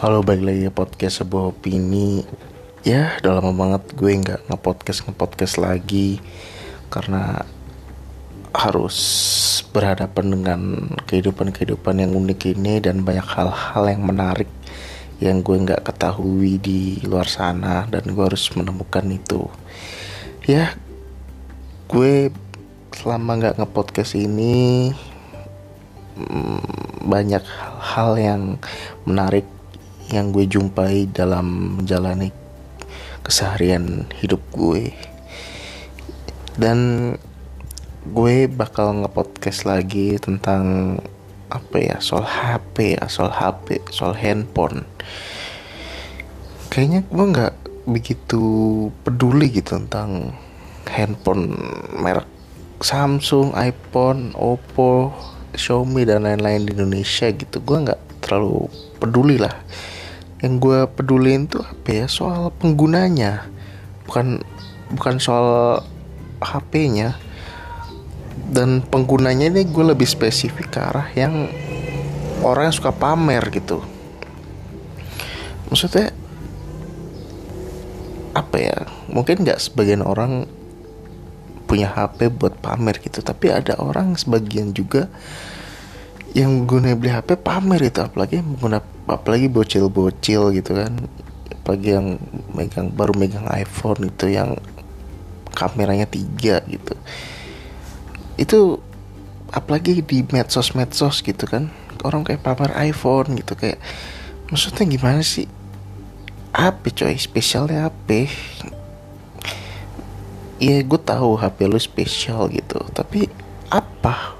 Halo balik lagi podcast sebuah opini. Ya udah lama banget gue nggak nge-podcast nge-podcast lagi. Karena harus berhadapan dengan kehidupan-kehidupan yang unik ini Dan banyak hal-hal yang menarik yang gue nggak ketahui di luar sana Dan gue harus menemukan itu. Ya gue selama nggak nge-podcast ini mm, banyak hal-hal yang menarik yang gue jumpai dalam menjalani keseharian hidup gue. Dan gue bakal ngepodcast lagi tentang apa ya soal HP ya soal HP soal handphone. Kayaknya gue nggak begitu peduli gitu tentang handphone merek Samsung, iPhone, Oppo, Xiaomi dan lain-lain di Indonesia gitu. Gue nggak terlalu peduli lah yang gue pedulin tuh apa ya soal penggunanya. Bukan bukan soal HP-nya dan penggunanya ini gue lebih spesifik ke arah yang orang yang suka pamer gitu. Maksudnya apa ya mungkin nggak sebagian orang punya HP buat pamer gitu tapi ada orang sebagian juga yang guna beli HP pamer itu apalagi mengguna apalagi bocil-bocil gitu kan. Apalagi yang megang baru megang iPhone itu yang kameranya tiga gitu. Itu apalagi di medsos-medsos gitu kan. Orang kayak pamer iPhone gitu kayak maksudnya gimana sih? HP coy spesialnya HP Iya gue tahu HP lu spesial gitu tapi apa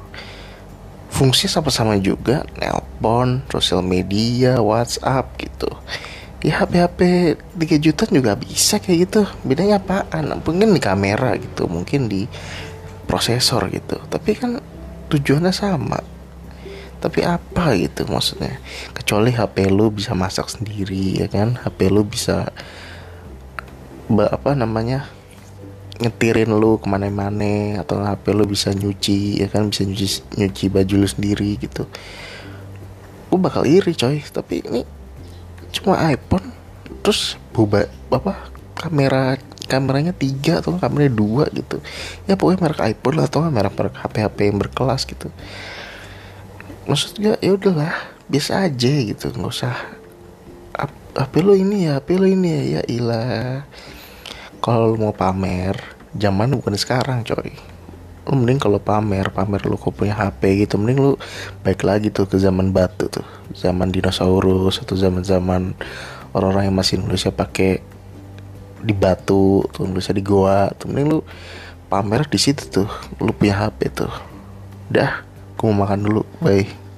fungsi sama-sama juga nelpon sosial media WhatsApp gitu. Ya HP HP 3 juta juga bisa kayak gitu. Bedanya apaan? Mungkin di kamera gitu mungkin di prosesor gitu. Tapi kan tujuannya sama. Tapi apa gitu maksudnya? Kecuali HP lu bisa masak sendiri ya kan? HP lu bisa apa namanya ngetirin lu ke mana-mana atau HP lu bisa nyuci ya kan? Bisa nyuci nyuci baju lu sendiri gitu. Gue bakal iri coy. Tapi ini cuma iPhone terus buba apa kamera kameranya tiga atau kameranya dua gitu. Ya pokoknya merek iPhone lah atau merek merek HP HP yang berkelas gitu. Maksudnya ya udahlah biasa aja gitu. Nggak usah HP lo ini ya HP lo ini ya ya ilah kalau mau pamer zaman bukan sekarang coy. Lu mending kalau pamer pamer lu kok punya HP gitu mending lu baik lagi tuh ke zaman batu tuh. Zaman dinosaurus atau zaman zaman orang-orang yang masih Indonesia pakai di batu tuh Indonesia di goa tuh mending lu pamer di situ tuh lu punya HP tuh. Dah aku mau makan dulu bye